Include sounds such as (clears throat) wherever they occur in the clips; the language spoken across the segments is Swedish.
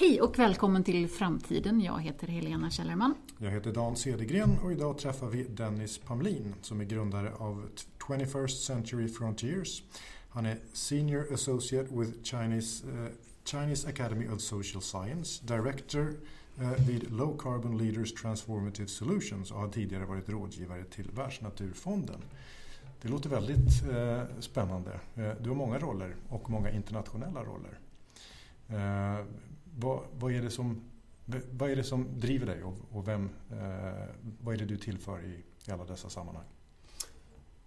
Hej och välkommen till Framtiden. Jag heter Helena Källerman. Jag heter Dan Cedergren och idag träffar vi Dennis Pamlin som är grundare av 21st Century Frontiers. Han är Senior Associate with Chinese, uh, Chinese Academy of Social Science, Director uh, vid Low Carbon Leaders Transformative Solutions och har tidigare varit rådgivare till Världsnaturfonden. Det låter väldigt uh, spännande. Du har många roller och många internationella roller vad, vad, är det som, vad är det som driver dig och, och vem, eh, vad är det du tillför i, i alla dessa sammanhang?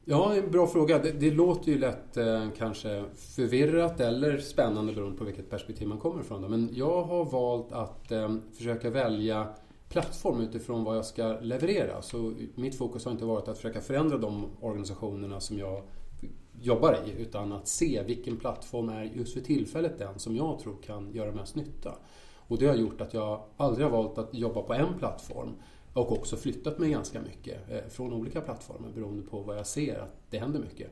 Ja, en bra fråga. Det, det låter ju lätt eh, kanske förvirrat eller spännande beroende på vilket perspektiv man kommer ifrån. Men jag har valt att eh, försöka välja plattform utifrån vad jag ska leverera. Så mitt fokus har inte varit att försöka förändra de organisationerna som jag jobbar i utan att se vilken plattform är just för tillfället den som jag tror kan göra mest nytta. Och det har gjort att jag aldrig har valt att jobba på en plattform och också flyttat mig ganska mycket eh, från olika plattformar beroende på vad jag ser att det händer mycket.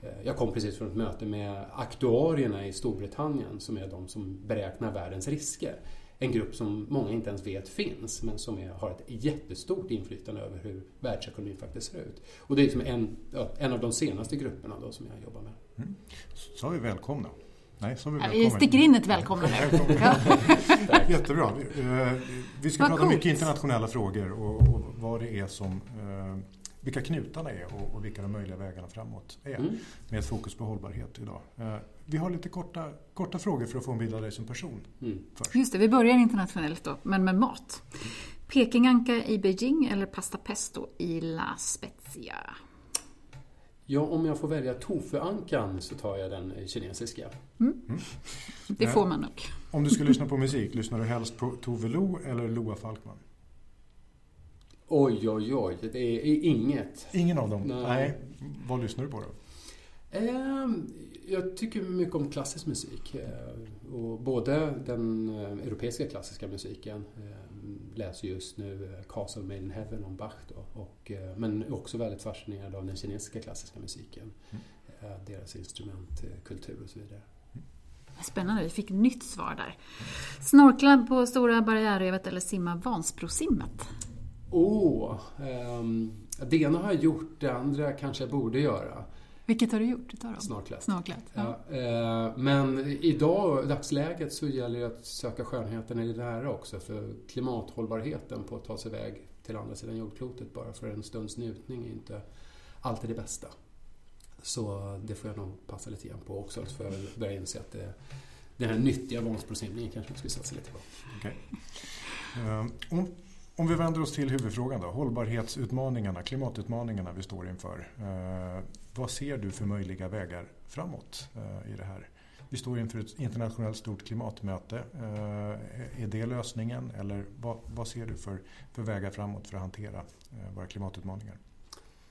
Eh, jag kom precis från ett möte med aktuarierna i Storbritannien som är de som beräknar världens risker en grupp som många inte ens vet finns men som är, har ett jättestort inflytande över hur världsekonomin faktiskt ser ut. Och det är liksom en, en av de senaste grupperna då som jag jobbar med. Mm. Så vi välkomna. Nej, så vi, välkomna. (laughs) vi sticker in ett välkomna nu. Jättebra. Eh, vi ska Vad prata coolt. mycket internationella frågor och, och vad det är som eh, vilka knutarna är och, och vilka de möjliga vägarna framåt är. Mm. Med ett fokus på hållbarhet idag. Eh, vi har lite korta, korta frågor för att få en bild av dig som person. Mm. Först. Just det, vi börjar internationellt då, men med mat. Pekinganka i Beijing eller pasta pesto i La Spezia? Ja, om jag får välja tofuankan så tar jag den kinesiska. Mm. Mm. Det får man nog. Om du ska lyssna på musik, lyssnar du helst på Tove Lo eller Loa Falkman? Oj, oj, oj. Det är inget. Ingen av dem? Nej. Nej. Vad lyssnar du på då? Ehm, jag tycker mycket om klassisk musik. Eh, och både den eh, europeiska klassiska musiken, eh, läser just nu Castle Made in Heaven om Bach då, och, men också väldigt fascinerad av den kinesiska klassiska musiken. Mm. Deras instrumentkultur och så vidare. Spännande, vi fick nytt svar där. Snorkla på Stora barriärrevet eller simma Vansbrosimmet? Åh, oh, um, det ena har jag gjort, det andra kanske jag borde göra. Vilket har du gjort utav dem? Snorklat. Snorklat ja. Ja, eh, men idag, dagsläget, så gäller det att söka skönheten i det nära också. För klimathållbarheten på att ta sig iväg till andra sidan jordklotet bara för en stunds njutning är inte alltid det bästa. Så det får jag nog passa lite grann på också. För jag börja inse att det, den här nyttiga Vansbrosimningen kanske man skulle satsa lite på. Okay. Uh, eh, om vi vänder oss till huvudfrågan då, hållbarhetsutmaningarna, klimatutmaningarna vi står inför. Eh, vad ser du för möjliga vägar framåt eh, i det här? Vi står inför ett internationellt stort klimatmöte. Eh, är det lösningen eller vad, vad ser du för, för vägar framåt för att hantera våra klimatutmaningar?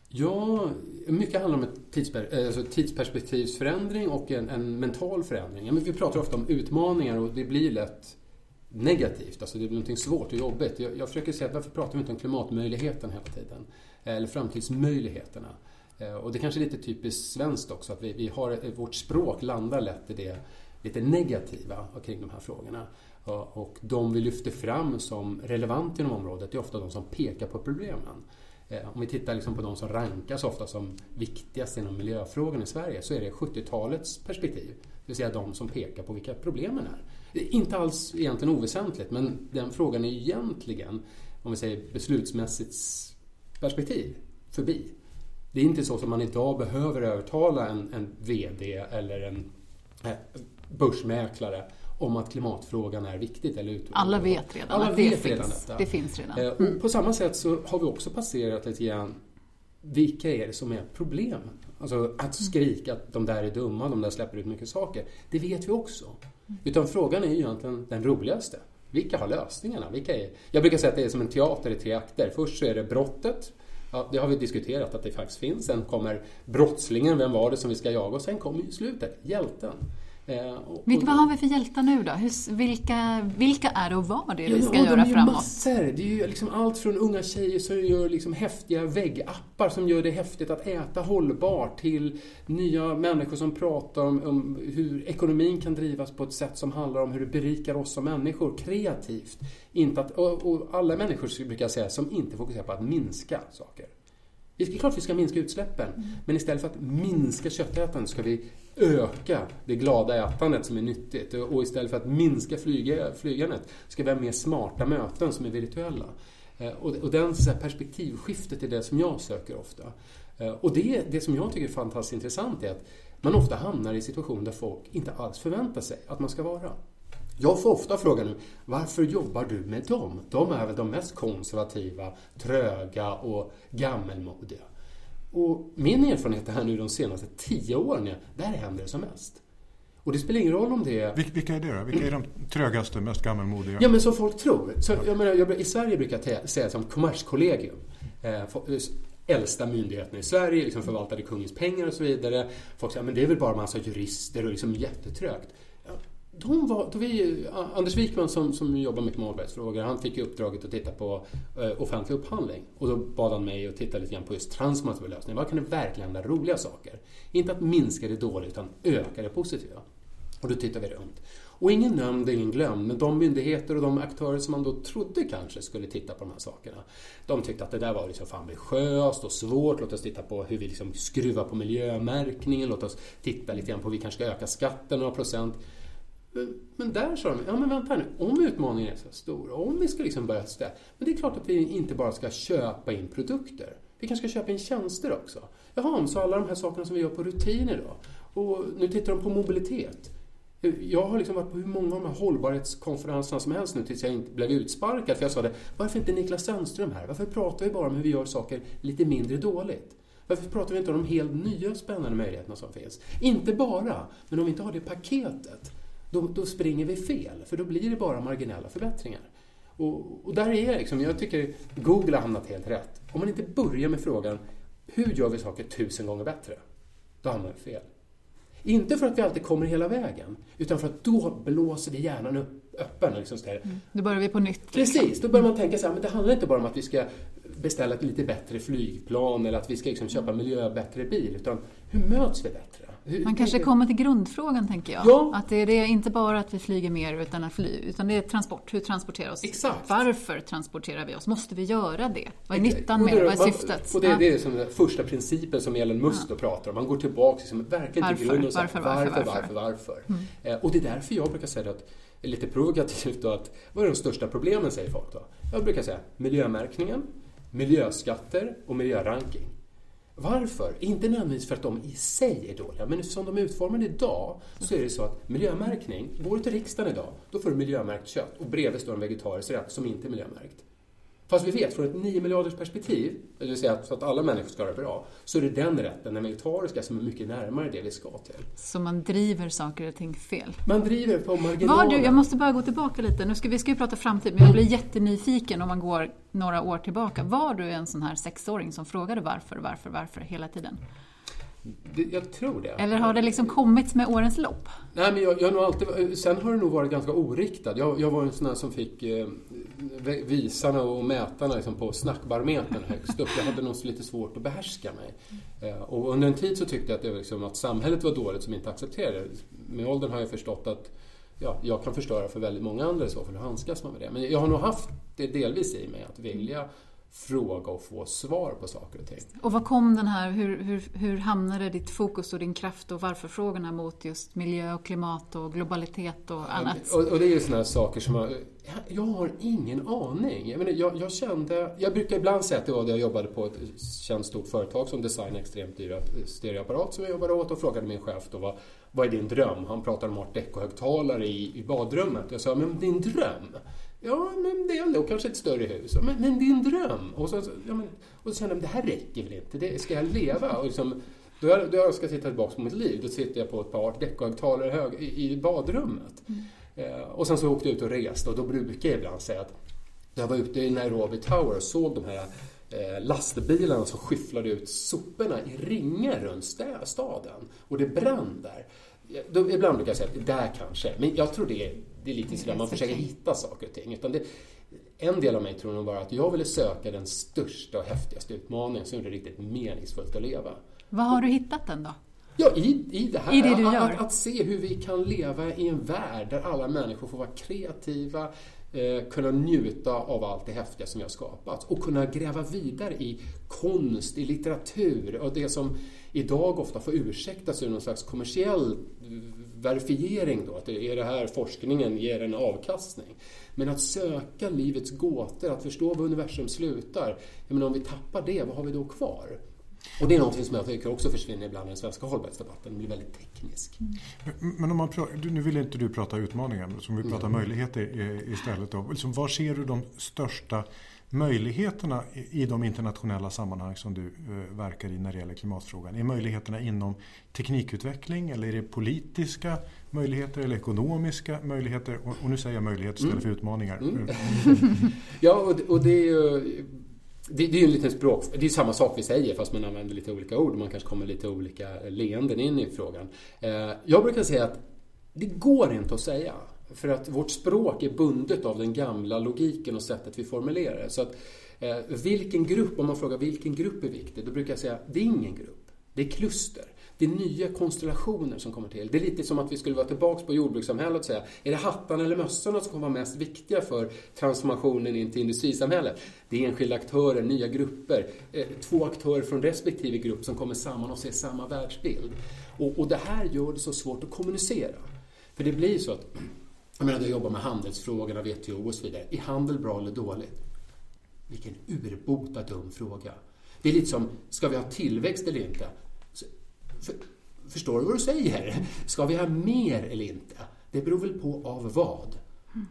Ja, mycket handlar om ett tidsper alltså tidsperspektivsförändring och en, en mental förändring. Ja, men vi pratar ofta om utmaningar och det blir lätt negativt. Alltså det blir någonting svårt och jobbigt. Jag, jag försöker säga att varför pratar vi inte om klimatmöjligheten hela tiden? Eller framtidsmöjligheterna. Eh, och det kanske är lite typiskt svenskt också att vi, vi har, vårt språk landar lätt i det lite negativa kring de här frågorna. Och de vi lyfter fram som relevant inom området är ofta de som pekar på problemen. Eh, om vi tittar liksom på de som rankas ofta som viktigast inom miljöfrågorna i Sverige så är det 70-talets perspektiv. Det vill säga de som pekar på vilka problemen är. Inte alls egentligen oväsentligt, men den frågan är egentligen, om vi säger beslutsmässigt perspektiv, förbi. Det är inte så som man idag behöver övertala en, en VD eller en eh, börsmäklare om att klimatfrågan är viktigt. Eller Alla vet redan Alla att vet det, redan finns, detta. det finns redan. Mm. på samma sätt så har vi också passerat lite grann vilka är det som är problemen? Alltså att mm. skrika att de där är dumma, de där släpper ut mycket saker. Det vet vi också. Utan frågan är ju egentligen den roligaste. Vilka har lösningarna? Vilka är... Jag brukar säga att det är som en teater i tre akter. Först så är det brottet. Ja, det har vi diskuterat att det faktiskt finns. Sen kommer brottslingen, vem var det som vi ska jaga? Och sen kommer ju slutet, hjälten. Eh, och, Vilka, vad har vi för hjältar nu då? Hur, vilka, vilka är det och vad är det vi ska ja, göra de framåt? massor. Det är ju liksom allt från unga tjejer som gör liksom häftiga väggappar som gör det häftigt att äta hållbart till nya människor som pratar om, om hur ekonomin kan drivas på ett sätt som handlar om hur det berikar oss som människor kreativt. Inte att, och, och alla människor brukar jag säga som inte fokuserar på att minska saker. Det är klart vi ska minska utsläppen, Mm. men istället för att minska köttätandet ska vi öka det glada ätandet som är nyttigt. Och istället för att minska flyga, flygandet ska vi ha mer smarta möten som är virtuella. Eh, och, och den så här, perspektivskiftet är det som jag söker ofta. Eh, och det, det som jag tycker är fantastiskt intressant är att man ofta hamnar i situationer där folk inte alls förväntar sig att man ska vara. Jag får ofta frågan nu, varför jobbar du med dem? De är väl de mest konservativa, tröga och gammelmodiga. Och min erfarenhet är här nu de senaste tio åren, är, där händer det som mest. Och det spelar ingen roll om det är... Vil- Vilka är det då? Vilka är de trögaste, mest gammalmodiga? Ja, men som folk tror. Så, jag menar, jag, I Sverige brukar jag säga som Kommerskollegium. Eh, eh, äldsta myndigheten i Sverige, liksom förvaltade kungens pengar och så vidare. Folk säger men det är väl bara en massa jurister och liksom jättetrögt. De var, då vi, eh, Anders Wikman som, som jobbar mycket med hållbarhetsfrågor, han fick ju uppdraget att titta på eh, offentlig upphandling. Och då bad han mig att titta lite grann på just transformativa lösningar. Vad kan det verkligen hända roliga saker? Inte att minska det dåliga, utan öka det positiva. Och då tittar vi runt. Och ingen nämnd, ingen glömd, men de myndigheter och de aktörer som man då trodde kanske skulle titta på de här sakerna, de tyckte att det där var liksom för ambitiöst och svårt. Låt oss titta på hur vi liksom skruvar på miljömärkningen, låt oss titta lite grann på hur vi kanske ska öka skatten några procent. Men, men där sa de, ja men vänta nu, om utmaningen är så stor, om vi ska liksom börja ställa, men det är klart att vi inte bara ska köpa in produkter. Vi kanske ska köpa in tjänster också. Jaha, så alla de här sakerna som vi gör på rutiner då? Och nu tittar de på mobilitet. Jag har liksom varit på hur många av de här hållbarhetskonferenserna som helst nu tills jag inte blev utsparkad. För jag sa det, varför inte Niklas Sandström här? Varför pratar vi bara om hur vi gör saker lite mindre dåligt? Varför pratar vi inte om de helt nya spännande möjligheterna som finns? Inte bara, men om vi inte har det paketet, då, då springer vi fel. För då blir det bara marginella förbättringar. Och, och där är jag liksom, jag tycker Google har hamnat helt rätt. Om man inte börjar med frågan, hur gör vi saker tusen gånger bättre? Då hamnar vi fel. Inte för att vi alltid kommer hela vägen, utan för att då blåser vi hjärnan upp, öppen. Liksom så där. Då börjar vi på nytt. liksom. Precis, då börjar man tänka så här, men det handlar inte bara om att vi ska beställa ett lite bättre flygplan eller att vi ska liksom köpa miljöbättre bil, utan hur möts vi bättre? Hur, Man kanske hur- kommer till grundfrågan, tänker jag. Ja. Att det är inte bara att vi flyger mer, utan, att fly, utan det är transport. Hur transporterar vi oss? Exakt. Varför transporterar vi oss? Måste vi göra det? Vad är Okej, nyttan med det? Vad är syftet? Och det, Ja. det är som den första principen som Elon Musk då pratar om. Man går tillbaka liksom, verkligen till Varför? grunden och säger Varför, varför, varför, varför, varför? varför. Eh, och det är därför jag brukar säga att, lite provokativt då, att vad är de största problemen, säger folk då? Jag brukar säga miljömärkningen, miljöskatter och miljöranking. Varför? Inte nödvändigtvis för att de i sig är dåliga, men som de är utformade idag så är det så att miljömärkning, går du till riksdagen idag, då får du miljömärkt kött och bredvid står en vegetarisk rätt som inte är miljömärkt. Fast vi vet från ett 9 miljarders perspektiv, det vill säga så att alla människor ska ha det bra, så är det den rätten, den vegetariska, som är mycket närmare det vi ska till. Så man driver saker och ting fel. Man driver på Var marginalen. du, jag måste bara gå tillbaka lite. Nu ska, vi ska ju prata framtid, men jag blir jättenyfiken om man går några år tillbaka. Var du en sån här sexåring som frågade varför, varför, varför hela tiden? Det- Jag tror det. Eller har det liksom kommit med årens lopp? Nej, men jag, jag har alltid, sen har det nog varit ganska oriktad. Jag, jag var en sån här som fick eh, visarna och mätarna liksom på snackbarometern högst upp. Jag hade nog lite svårt att behärska mig. Eh, och under en tid så tyckte jag att, det var liksom, att samhället var dåligt som inte accepterade det. Med åldern har jag förstått att ja, jag kan förstöra för väldigt många andra i så fall. Hur handskas man med det? Men jag har nog haft det delvis i mig, att vilja fråga och få svar på saker och ting. Och vad kom den här, hur, hur, hur hamnade ditt fokus och din kraft och varför-frågorna mot just miljö och klimat och globalitet och annat? Och, och det är ju sådana saker som jag, jag har ingen aning. Jag, menar, jag, jag kände, jag brukar ibland säga att det var då jag jobbade på ett känt stort företag som designade extremt dyra stereoapparat som jag jobbade åt och frågade min chef då vad, vad är din dröm? Han pratade om art deco-högtalare i, i badrummet. Jag sa, men din dröm? Ja, men det är ändå kanske ett större hus. Men, men din dröm? Och så, ja, men, och så kände jag, det här räcker väl inte? Det, ska jag leva? Och liksom, då jag, då jag ska titta tillbaka på mitt liv, då sitter jag på ett par art deco-högtalare hög, i, i badrummet. Eh, och sen så åkte jag ut och reste och då brukar jag ibland säga att jag var ute i Nairobi Tower och såg de här eh, lastbilarna som skyfflade ut soporna i ringar runt staden. Och det brann där. Då, ibland brukar jag säga att det där kanske, men jag tror det är, det är lite sådär man försöker hitta saker och ting. Utan det, en del av mig tror nog bara att jag ville söka den största och häftigaste utmaningen som gjorde det riktigt meningsfullt att leva. Vad har du hittat den då? Ja, i, i det här. I det gör. Att, att, se hur vi kan leva i en värld där alla människor får vara kreativa, eh, kunna njuta av allt det häftiga som vi har skapat och kunna gräva vidare i konst, i litteratur och det som idag ofta får ursäktas ur någon slags kommersiell eh, verifiering då, att det är det här forskningen ger en avkastning. Men att söka livets gåtor, att förstå var universum slutar, jag menar, om vi tappar det, vad har vi då kvar? Och det är någonting som jag tycker också försvinner ibland i den svenska hållbarhetsdebatten. Den blir väldigt teknisk. Mm. Men om man pratar, nu vill inte du prata utmaningar, som vi pratar mm. möjligheter istället. Då. Liksom, var ser du de största möjligheterna i de internationella sammanhang som du eh, verkar i när det gäller klimatfrågan? Är möjligheterna inom teknikutveckling eller är det politiska möjligheter eller ekonomiska möjligheter? Och, nu säger jag möjligheter istället för mm. utmaningar. Mm. (laughs) ja, och, och det är ju det, det är ju en liten språk... Det är samma sak vi säger fast man använder lite olika ord. och Man kanske kommer lite olika leenden in i frågan. Eh, jag brukar säga att det går inte att säga. För att vårt språk är bundet av den gamla logiken och sättet vi formulerar Så att eh, vilken grupp, om man frågar vilken grupp är viktig, då brukar jag säga det är ingen grupp. Det är kluster. Det är nya konstellationer som kommer till. Det är lite som att vi skulle vara tillbaka på jordbrukssamhället och säga, är det hattarna eller mössorna som kommer vara mest viktiga för transformationen in till industrisamhället? Det är enskilda aktörer, nya grupper, eh, två aktörer från respektive grupp som kommer samman och ser samma världsbild. Och, och det här gör det så svårt att kommunicera. För det blir så att, (clears throat) jag menar, jag jobbar med handelsfrågorna, WTO och så vidare. Är handel bra eller dåligt? Vilken urbota dum fråga. Det är lite som, ska vi ha tillväxt eller inte? För, förstår du vad du säger? Ska vi ha mer eller inte? Det beror väl på av vad.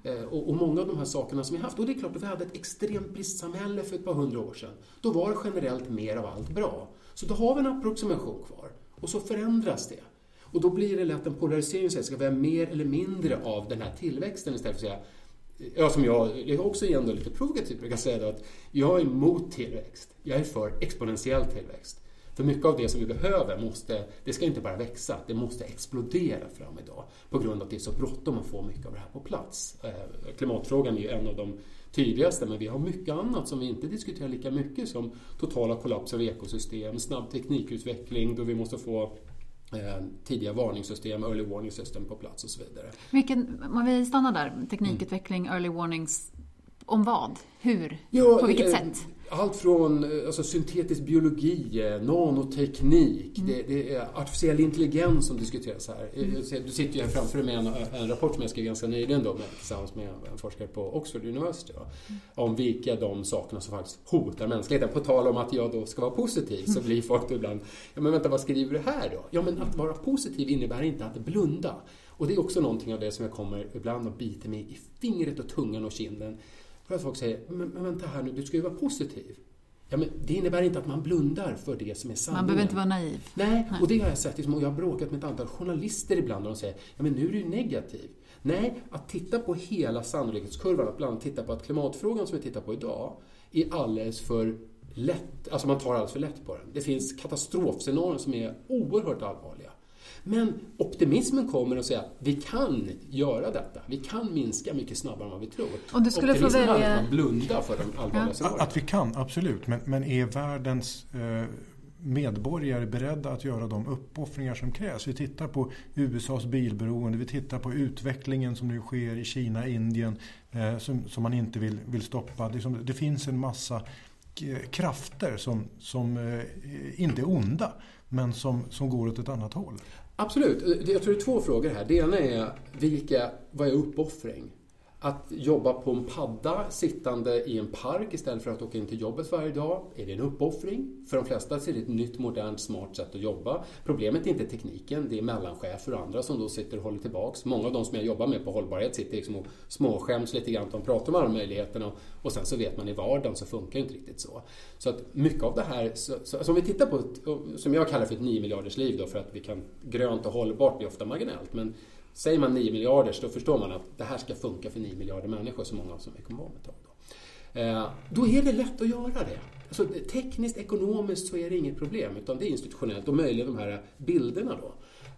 Mm. Och, och, många av de här sakerna som vi haft, och det är klart att vi hade ett extremt bristsamhälle för ett par hundra år sedan. Då var det generellt mer av allt bra. Så då har vi en approximation kvar. Och så förändras det. Och då blir det lätt en polarisering, så ska vi ha mer eller mindre av den här tillväxten istället för att säga Ja, som jag, jag är också ändå lite provokativ brukar säga då, att jag är emot tillväxt. Jag är för exponentiell tillväxt. För mycket av det som vi behöver måste, det ska inte bara växa, det måste explodera fram idag. På grund av att det är så bråttom att få mycket av det här på plats. Eh, klimatfrågan är ju en av de tydligaste, men vi har mycket annat som vi inte diskuterar lika mycket som totala kollapser av ekosystem, snabb teknikutveckling då vi måste få eh, tidiga varningssystem, early warning system på plats och så vidare. Vilken, om vi stannar där, teknikutveckling, mm. early warnings, om vad? Hur? Ja, på vilket eh, sätt? Allt från eh, alltså, syntetisk biologi, eh, nanoteknik, mm. det, det, är artificiell intelligens som diskuteras här. Mm. Du sitter ju här framför med en, en, rapport som jag skrev ganska nyligen då, med, tillsammans med en forskare på Oxford University. Då, mm. Om vilka de sakerna som faktiskt hotar mänskligheten. På tal om att jag då ska vara positiv så blir folk ibland, ja men vänta vad skriver du här då? Ja men att vara positiv innebär inte att blunda. Och det är också någonting av det som jag kommer ibland att bita mig i fingret och tungan och kinden att folk säger, men, men vänta här nu, du ska ju vara positiv. Ja, men det innebär inte att man blundar för det som är sanningen. Man behöver inte vara naiv. Nej, och det har jag sett. Liksom, och jag har bråkat med ett antal journalister ibland och de säger, ja men nu är du negativ. Nej, att titta på hela sannolikhetskurvan, att bland annat titta på att klimatfrågan som vi tittar på idag är alldeles för lätt, alltså man tar alldeles för lätt på den. Det finns katastrofscenarier som är oerhört allvarliga. Men optimismen kommer att säga att vi kan göra detta. Vi kan minska mycket snabbare än vad vi tror. Och du skulle få välja... att man blundar för de allvarliga ja. Att vi kan, absolut. Men, men är världens eh, medborgare beredda att göra de uppoffringar som krävs. Vi tittar på USAs bilberoende, vi tittar på utvecklingen som nu sker i Kina, Indien eh, som, som man inte vill, vill stoppa. Det, som, det finns en massa krafter som, som eh, inte är onda men som, som går åt ett annat håll. Absolut. Jag tror det är två frågor här. Det ena är vilka, vad är uppoffring? Att jobba på en padda sittande i en park istället för att åka in till jobbet varje dag, är det en uppoffring? För de flesta är det ett nytt, modernt, smart sätt att jobba. Problemet är inte tekniken, det är mellanchefer och andra som då sitter och håller tillbaks. Många av de som jag jobbar med på hållbarhet sitter liksom och småskäms lite grann. De pratar om alla möjligheterna och sen så vet man i vardagen så funkar det inte riktigt så. Så att mycket av det här, så, så, alltså om vi tittar på, ett, som jag kallar för ett 9 miljarders liv då för att vi kan, grönt och hållbart blir ofta marginellt, men Säger man 9 miljarder så förstår man att det här ska funka för 9 miljarder människor, så många som vi kommer vara med då. Eh, då är det lätt att göra det. Alltså, tekniskt, ekonomiskt så är det inget problem, utan det är institutionellt och möjligen de här bilderna då.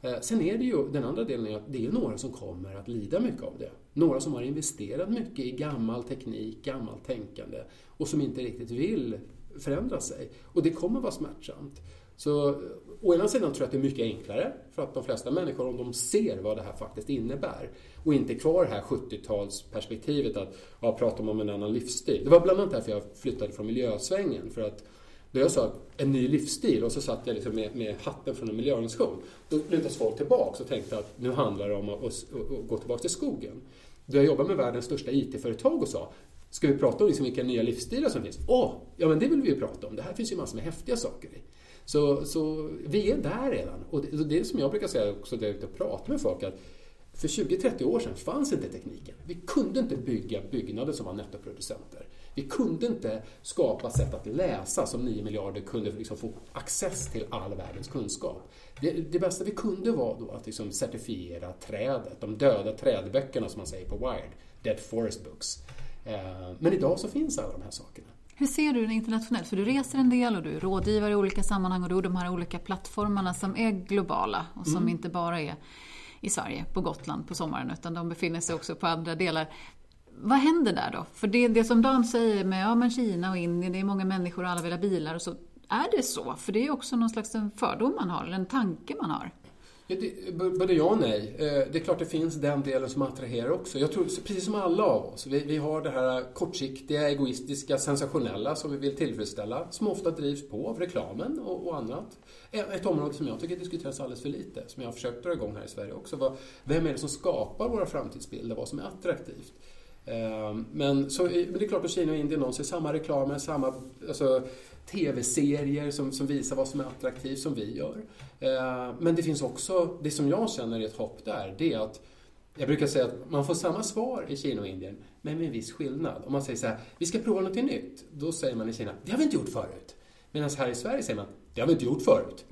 Eh, sen är det ju, den andra delen är att det är några som kommer att lida mycket av det. Några som har investerat mycket i gammal teknik, gammalt tänkande och som inte riktigt vill förändra sig. Och det kommer vara smärtsamt. Så å ena sidan tror jag att det är mycket enklare för att de flesta människor, om de ser vad det här faktiskt innebär och inte kvar det här 70-talsperspektivet att ja, prata om en annan livsstil. Det var bland annat därför jag flyttade från miljösvängen. För att då jag sa en ny livsstil och så satt jag liksom med, med hatten från en miljöorganisation. Då lutades folk tillbaka och tänkte att nu handlar det om att, att, att gå tillbaka till skogen. Då jag jobbade med världens största IT-företag och sa Ska vi prata om liksom vilka nya livsstilar som finns? Åh, ja men det vill vi ju prata om. Det här finns ju massor med häftiga saker i. Så, så vi är där redan. Och det, det är som jag brukar säga också där ute och pratar med folk att för 20-30 år sedan fanns inte tekniken. Vi kunde inte bygga byggnader som var nettoproducenter. Vi kunde inte skapa sätt att läsa som 9 miljarder kunde liksom få access till all världens kunskap. Det, det bästa vi kunde var då att liksom certifiera trädet, de döda trädböckerna som man säger på Wired, Dead Forest Books. Eh, men idag så finns alla de här sakerna. Hur ser du det internationellt? För du reser en del och du är rådgivare i olika sammanhang och du har de här olika plattformarna som är globala och som mm. inte bara är i Sverige, på Gotland på sommaren, utan de befinner sig också på andra delar. Vad händer där då? För det, det som Dan säger med ja, men Kina och Indien, det är många människor och alla vill ha bilar och så. Är det så? För det är också någon slags en fördom man har, eller en tanke man har. Ja, det, både ja och nej. Eh, det är klart det finns den delen som attraherar också. Jag tror, precis som alla av oss, vi, vi har det här kortsiktiga, egoistiska, sensationella som vi vill tillfredsställa, som ofta drivs på av reklamen och, och annat. Ett område som jag tycker diskuteras alldeles för lite, som jag har försökt dra igång här i Sverige också. Var, vem är det som skapar våra framtidsbilder? Vad som är attraktivt? Ehm, men, så, men det är klart att Kina och Indien, de ser samma reklamer, samma alltså, tv-serier som, som visar vad som är attraktivt som vi gör. Ehm, men det finns också, det som jag känner är ett hopp där, det är att jag brukar säga att man får samma svar i Kina och Indien, men med en viss skillnad. Om man säger så här, vi ska prova något nytt. Då säger man i Kina, det har vi inte gjort förut. Medan här i Sverige säger man, det har vi inte gjort förut.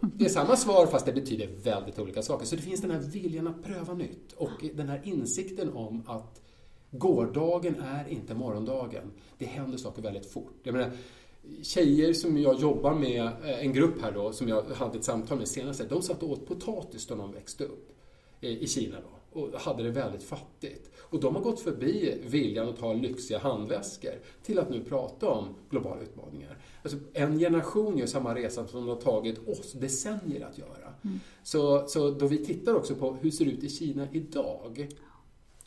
Det är samma svar fast det betyder väldigt olika saker. Så det finns den här viljan att pröva nytt och den här insikten om att gårdagen är inte morgondagen. Det händer saker väldigt fort. Jag menar, tjejer som jag jobbar med, eh, en grupp här då, som jag hade ett samtal med senast, de satt och åt potatis när de växte upp i Kina då och hade det väldigt fattigt. Och de har gått förbi viljan att ha lyxiga handväskor till att nu prata om globala utmaningar. Alltså, en generation gör samma resa som det har tagit oss decennier att göra. Mm. Så, så då vi tittar också på hur det ser ut i Kina idag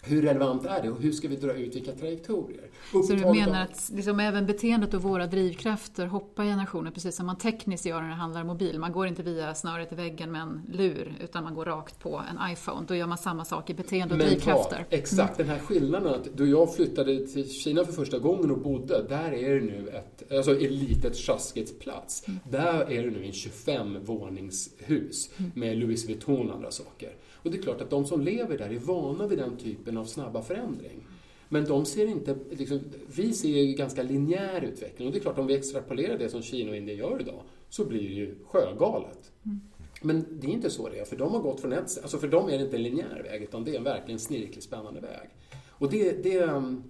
hur relevant är det och hur ska vi dra ut vilka trajektorier? Så du menar att liksom även beteendet och våra drivkrafter hoppar generationer, precis som man tekniskt gör när det handlar om mobil. Man går inte via snöret i väggen med en lur, utan man går rakt på en iPhone. Då gör man samma sak i beteende och Mental, drivkrafter. Exakt, mm. den här skillnaden att då jag flyttade till Kina för första gången och bodde, där är det nu ett, alltså ett litet sjaskigt plats. Mm. Där är det nu en 25-våningshus mm. med Louis Vuitton och andra saker. Och det är klart att de som lever där är vana vid den typen av snabba förändring. Men de ser inte, liksom, vi ser ju ganska linjär utveckling och det är klart om vi extrapolerar det som Kina och Indien gör idag så blir det ju sjögalet. Mm. Men det är inte så det är, för de har gått från ett alltså för dem är det inte en linjär väg utan det är en verkligen snirklig, spännande väg. Och det, det, mm,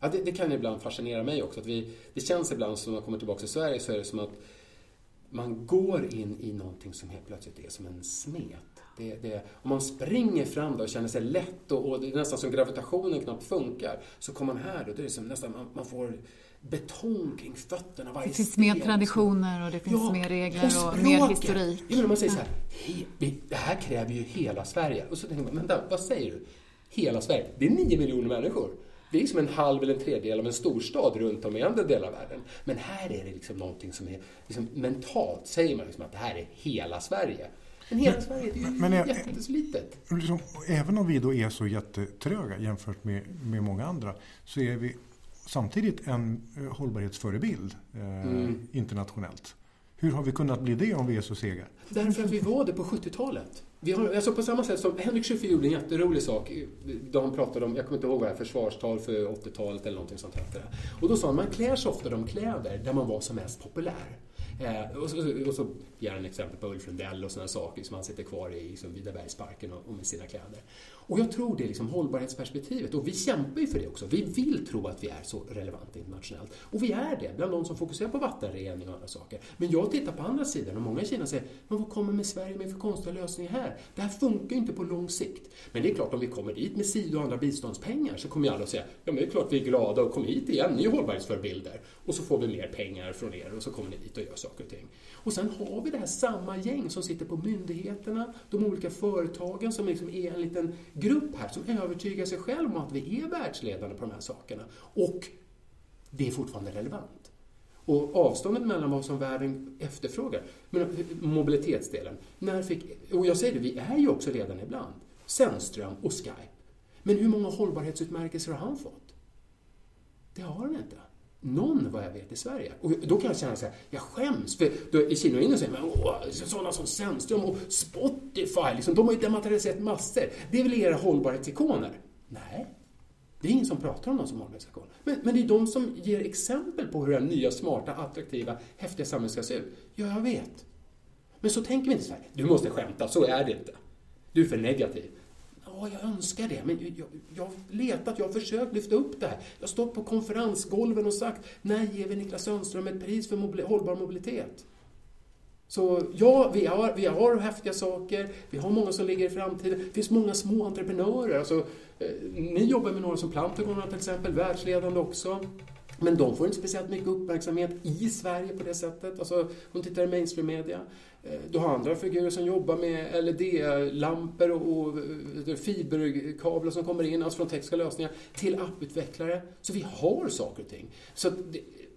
ja, det, det kan ibland fascinera mig också. Att vi, det känns ibland som när man kommer tillbaka till Sverige så är det som att man går in i någonting som helt plötsligt är som en smet. Det, det, om man springer fram och känner sig lätt och, och, det är nästan som gravitationen knappt funkar så kommer man här och det är som nästan man, man får betong kring fötterna varje Det finns mer traditioner och det finns ja, mer regler och, och mer historik. Ja, man säger så här, he, det här kräver ju hela Sverige. Och så tänker man, men vad säger du? Hela Sverige? Det är nio miljoner människor. Det är liksom en halv eller en tredjedel av en storstad runt om i andra delar av världen. Men här är det liksom någonting som är, liksom mentalt säger man liksom att det här är hela Sverige. Men hela Sverige, det är men, jätteslitet. Liksom, även om vi då är så jättetröga jämfört med, med många andra så är vi samtidigt en eh, hållbarhetsförebild eh, mm. internationellt. Hur har vi kunnat bli det om vi är så sega? Därför att vi var det på 70-talet. Vi har, alltså på samma sätt som Henrik Schyffert gjorde en jätterolig sak. Då han pratade om, jag kommer inte ihåg vad det är, försvarstal för 80-talet eller någonting sånt det. Och då sa han, man klär sig ofta de kläder där man var som mest populär. Eh, och, så, och så ger han exempel på Ulf Lundell och sådana saker som han sitter kvar i liksom, Vidabergsparken och, och med sina kläder. Och jag tror det är liksom hållbarhetsperspektivet och vi kämpar ju för det också. Vi vill tro att vi är så relevanta internationellt. Och vi är det, bland de som fokuserar på vattenrening och andra saker. Men jag tittar på andra sidan och många i Kina säger, men vad kommer med Sverige med för konstiga lösningar här? Det här funkar ju inte på lång sikt. Men det är klart, om vi kommer dit med SIDA och andra biståndspengar så kommer ju alla att säga, ja men det är klart vi är glada och kom hit igen, ni är hållbarhetsförebilder. Och så får vi mer pengar från er och så kommer ni dit och gör saker och ting. Och sen har vi det här samma gäng som sitter på myndigheterna, de olika företagen som liksom är en liten grupp här som övertygar sig själv om att vi är världsledande på de här sakerna. Och det är fortfarande relevant. Och avståndet mellan vad som världen efterfrågar, men mobilitetsdelen, när fick, och jag säger det, vi är ju också ledande ibland, Sennström och Skype. Men hur många hållbarhetsutmärkelser har han fått? Det har han inte någon vad jag vet i Sverige. Och då kan jag känna så här, jag skäms. För då, i Kina och Indien säger man åh, sådana som Sennström och Spotify, liksom, de har ju dematerialiserat massor. Det är väl era hållbarhetsikoner? Nej, det är ingen som pratar om dem som hållbarhetsikoner. Men, men det är de som ger exempel på hur det nya, smarta, attraktiva, häftiga samhället ska se ut. Ja, jag vet. Men så tänker vi inte i Sverige. Du måste skämta, så är det inte. Du är för negativ. Ja, jag önskar det, men jag, jag har letat, jag har försökt lyfta upp det här. Jag har stått på konferensgolven och sagt, när ger vi Niklas Sundström ett pris för mobili hållbar mobilitet? Så ja, vi har, vi har häftiga saker, vi har många som ligger i framtiden. Det finns många små entreprenörer. Alltså, eh, ni jobbar med några som Plantagon till exempel, världsledande också. Men de får inte speciellt mycket uppmärksamhet i Sverige på det sättet. Alltså, de tittar i mainstream-media du har andra figurer som jobbar med LED-lampor och fiberkablar som kommer in, alltså från tekniska lösningar, till apputvecklare. Så vi har saker och ting. Så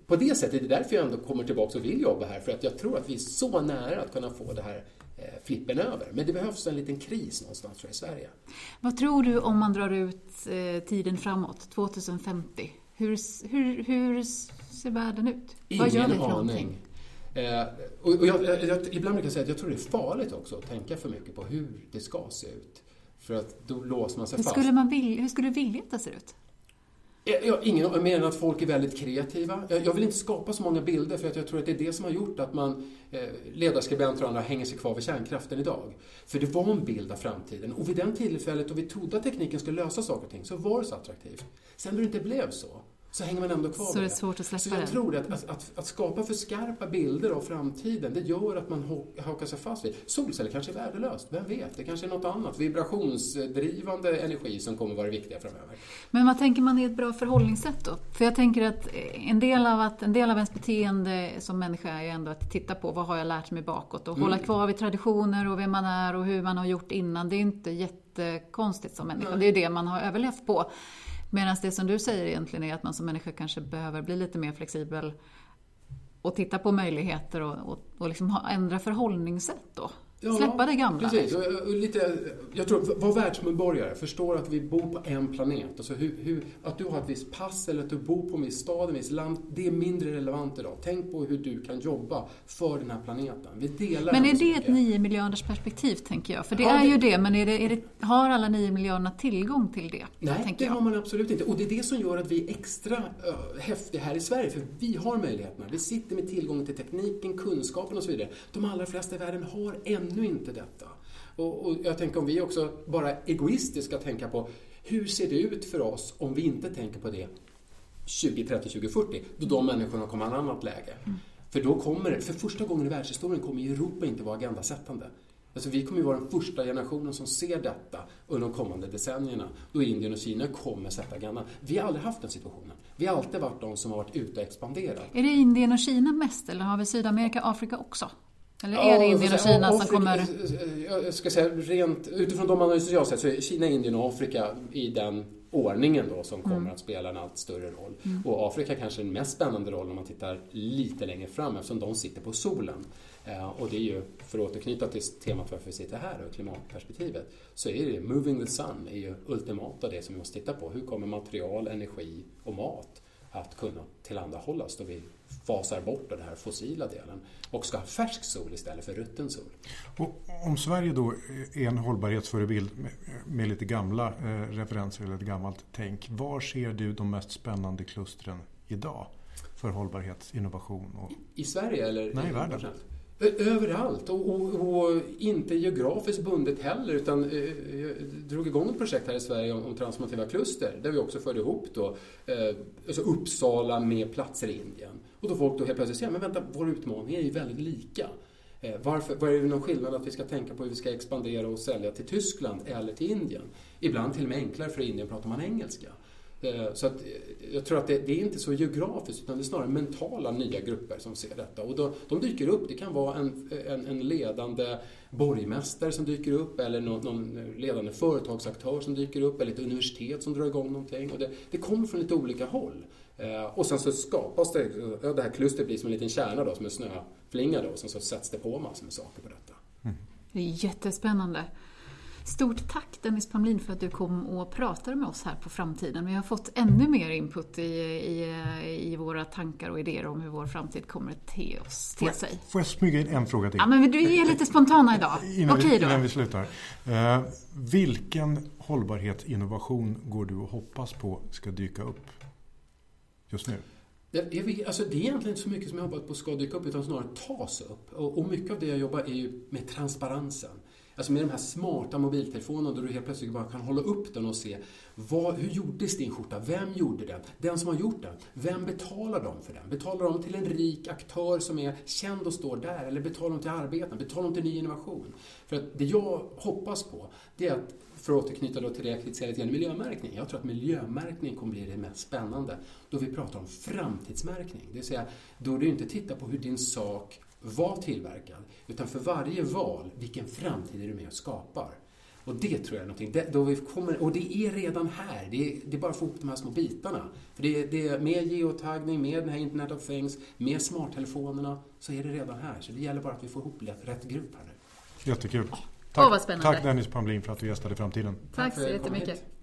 på det sättet, det är därför jag ändå kommer tillbaka och vill jobba här, för att jag tror att vi är så nära att kunna få det här eh, flippen över. Men det behövs en liten kris någonstans tror jag, i Sverige. Vad tror du om man drar ut eh, tiden framåt, 2050? Hur, hur, hur ser världen ut? Ingen Vad gör vi för aning. Eh, och, och jag, jag, ibland brukar jag säga att jag tror det är farligt också att tänka för mycket på hur det ska se ut. För att då låser man sig hur fast. Skulle man vilja, hur skulle du vilja att det ser ut? Jag, jag, ingen mer än att folk är väldigt kreativa. Jag, jag, vill inte skapa så många bilder för att jag tror att det är det som har gjort att man, eh, ledarskribenter och andra, hänger sig kvar vid kärnkraften idag. För det var en bild av framtiden och vid den tillfället då vi trodde att tekniken skulle lösa saker och ting så var det så attraktivt. Sen när det inte blev så, så hänger man ändå kvar Så det är svårt att släppa Så jag tror att, att, att, att, skapa för skarpa bilder av framtiden, det gör att man hakar sig fast vid. Solceller kanske är värdelöst, vem vet? Det kanske är något annat, vibrationsdrivande energi som kommer vara viktiga framöver. Men vad tänker man är ett bra förhållningssätt då? För jag tänker att en del av, att, en del av ens beteende som människa är ju ändå att titta på vad har jag lärt mig bakåt och mm. hålla kvar vid traditioner och vem man är och hur man har gjort innan. Det är inte jättekonstigt som människa, mm. det är det man har överlevt på. Medan det som du säger egentligen är att man som människa kanske behöver bli lite mer flexibel och titta på möjligheter och, och, och liksom ändra förhållningssätt då. Ja, Släppa det gamla. Precis. Liksom. Lite, jag tror, var världsmedborgare, förstår att vi bor på en planet. Alltså hur, hur, att du har ett visst pass eller att du bor på en viss stad, en viss land, det är mindre relevant idag. Tänk på hur du kan jobba för den här planeten. Vi delar Men är det ett nio miljarders perspektiv, tänker jag? För det ja, är det, ju det, men är det, är det, har alla nio miljarderna tillgång till det? Nej, det har man absolut inte. Och det är det som gör att vi är extra uh, häftiga här i Sverige, för vi har möjligheterna. Vi sitter med tillgång till tekniken, kunskapen och så vidare. De allra flesta i världen har ännu inte detta. Och, och jag tänker om vi också bara egoistiskt ska tänka på hur ser det ut för oss om vi inte tänker på det 2030, 2040, då de människorna kommer i ett annat läge. Mm. För då kommer för första gången i världshistorien kommer Europa inte vara agendasättande. Alltså vi kommer ju vara den första generationen som ser detta under de kommande decennierna, då Indien och Kina kommer sätta agendan. Vi har aldrig haft den situationen. Vi har alltid varit de som har varit ute och expanderat. Är det Indien och Kina mest, eller har vi Sydamerika och Afrika också? Eller är det Indien och Kina Afrika, som kommer... Jag ska säga rent, utifrån de analyser jag har sett så är Kina, Indien och Afrika i den ordningen då som kommer mm. att spela en allt större roll. Mm. Och Afrika kanske är den mest spännande rollen om man tittar lite längre fram eftersom de sitter på solen. Eh, och det är ju, för att återknyta till temat varför vi sitter här och klimatperspektivet, så är det Moving the Sun är ju ultimata det som vi måste titta på. Hur kommer material, energi och mat att kunna tillhandahållas då vi fasar bort den här fossila delen och ska ha färsk sol istället för rutten sol. Och om Sverige då är en hållbarhetsförebild med, lite gamla eh, referenser eller ett gammalt tänk. Var ser du de mest spännande klustren idag? för hållbarhetsinnovation? Och... I, I Sverige eller? Nej, i världen. Överallt och, och, och, inte geografiskt bundet heller utan eh, jag drog igång ett projekt här i Sverige om, om transformativa kluster där vi också förde ihop då, eh, alltså Uppsala med platser i Indien. Och då folk då helt plötsligt säger, men vänta, våra utmaningar är ju väldigt lika. Eh, varför, vad är det någon skillnad att vi ska tänka på hur vi ska expandera och sälja till Tyskland eller till Indien? Ibland till och med enklare för Indien pratar man engelska. Eh, så att, eh, jag tror att det, det, är inte så geografiskt utan det är snarare mentala nya grupper som ser detta. Och då, de dyker upp. Det kan vara en, en, en ledande borgmästare som dyker upp eller någon, någon, ledande företagsaktör som dyker upp eller ett universitet som drar igång någonting. Och det, det kommer från lite olika håll. Eh, och sen så skapas det, det här klustret blir som en liten kärna då, som en snöflinga då, och sen så sätts det på massor med saker på detta. Mm. Det är jättespännande. Stort tack Dennis Pamlin för att du kom och pratade med oss här på framtiden. Vi har fått ännu mer input i, i, i våra tankar och idéer om hur vår framtid kommer att te, oss, te sig. Får jag smyga in en fråga till? Ja, men du är lite spontana idag. innan, Okej då. Innan vi slutar. Uh, vilken hållbarhetsinnovation går du och hoppas på ska dyka upp just nu? Det är, alltså det är egentligen inte så mycket som jag hoppas på ska dyka upp utan snarare tas upp. Och, och mycket av det jag jobbar är ju med transparensen. Alltså med de här smarta mobiltelefonerna där du helt plötsligt bara kan hålla upp den och se vad, hur gjordes din skjorta? Vem gjorde den? Den som har gjort den, vem betalar de för den? Betalar de till en rik aktör som är känd och står där? Eller betalar de till arbeten? Betalar de till ny innovation? För att det jag hoppas på, det är att för att återknyta då till det jag kritiserade lite miljömärkning. Jag tror att miljömärkning kommer bli det mest spännande då vi pratar om framtidsmärkning. Det vill säga, då du inte tittar på hur din sak var tillverkad, utan för varje val, vilken framtid är du med och skapar? Och det tror jag är någonting, det, då vi kommer, och det är redan här, det är, det är bara att få ihop de här små bitarna. För det, det, med geotaggning, med den här Internet of Things, med smarttelefonerna, så är det redan här. Så det gäller bara att vi får ihop rätt grupp här nu. Jättekul. Tack, oh, tack Dennis Pamlin för att du gästade Framtiden. Tack, tack så jättemycket.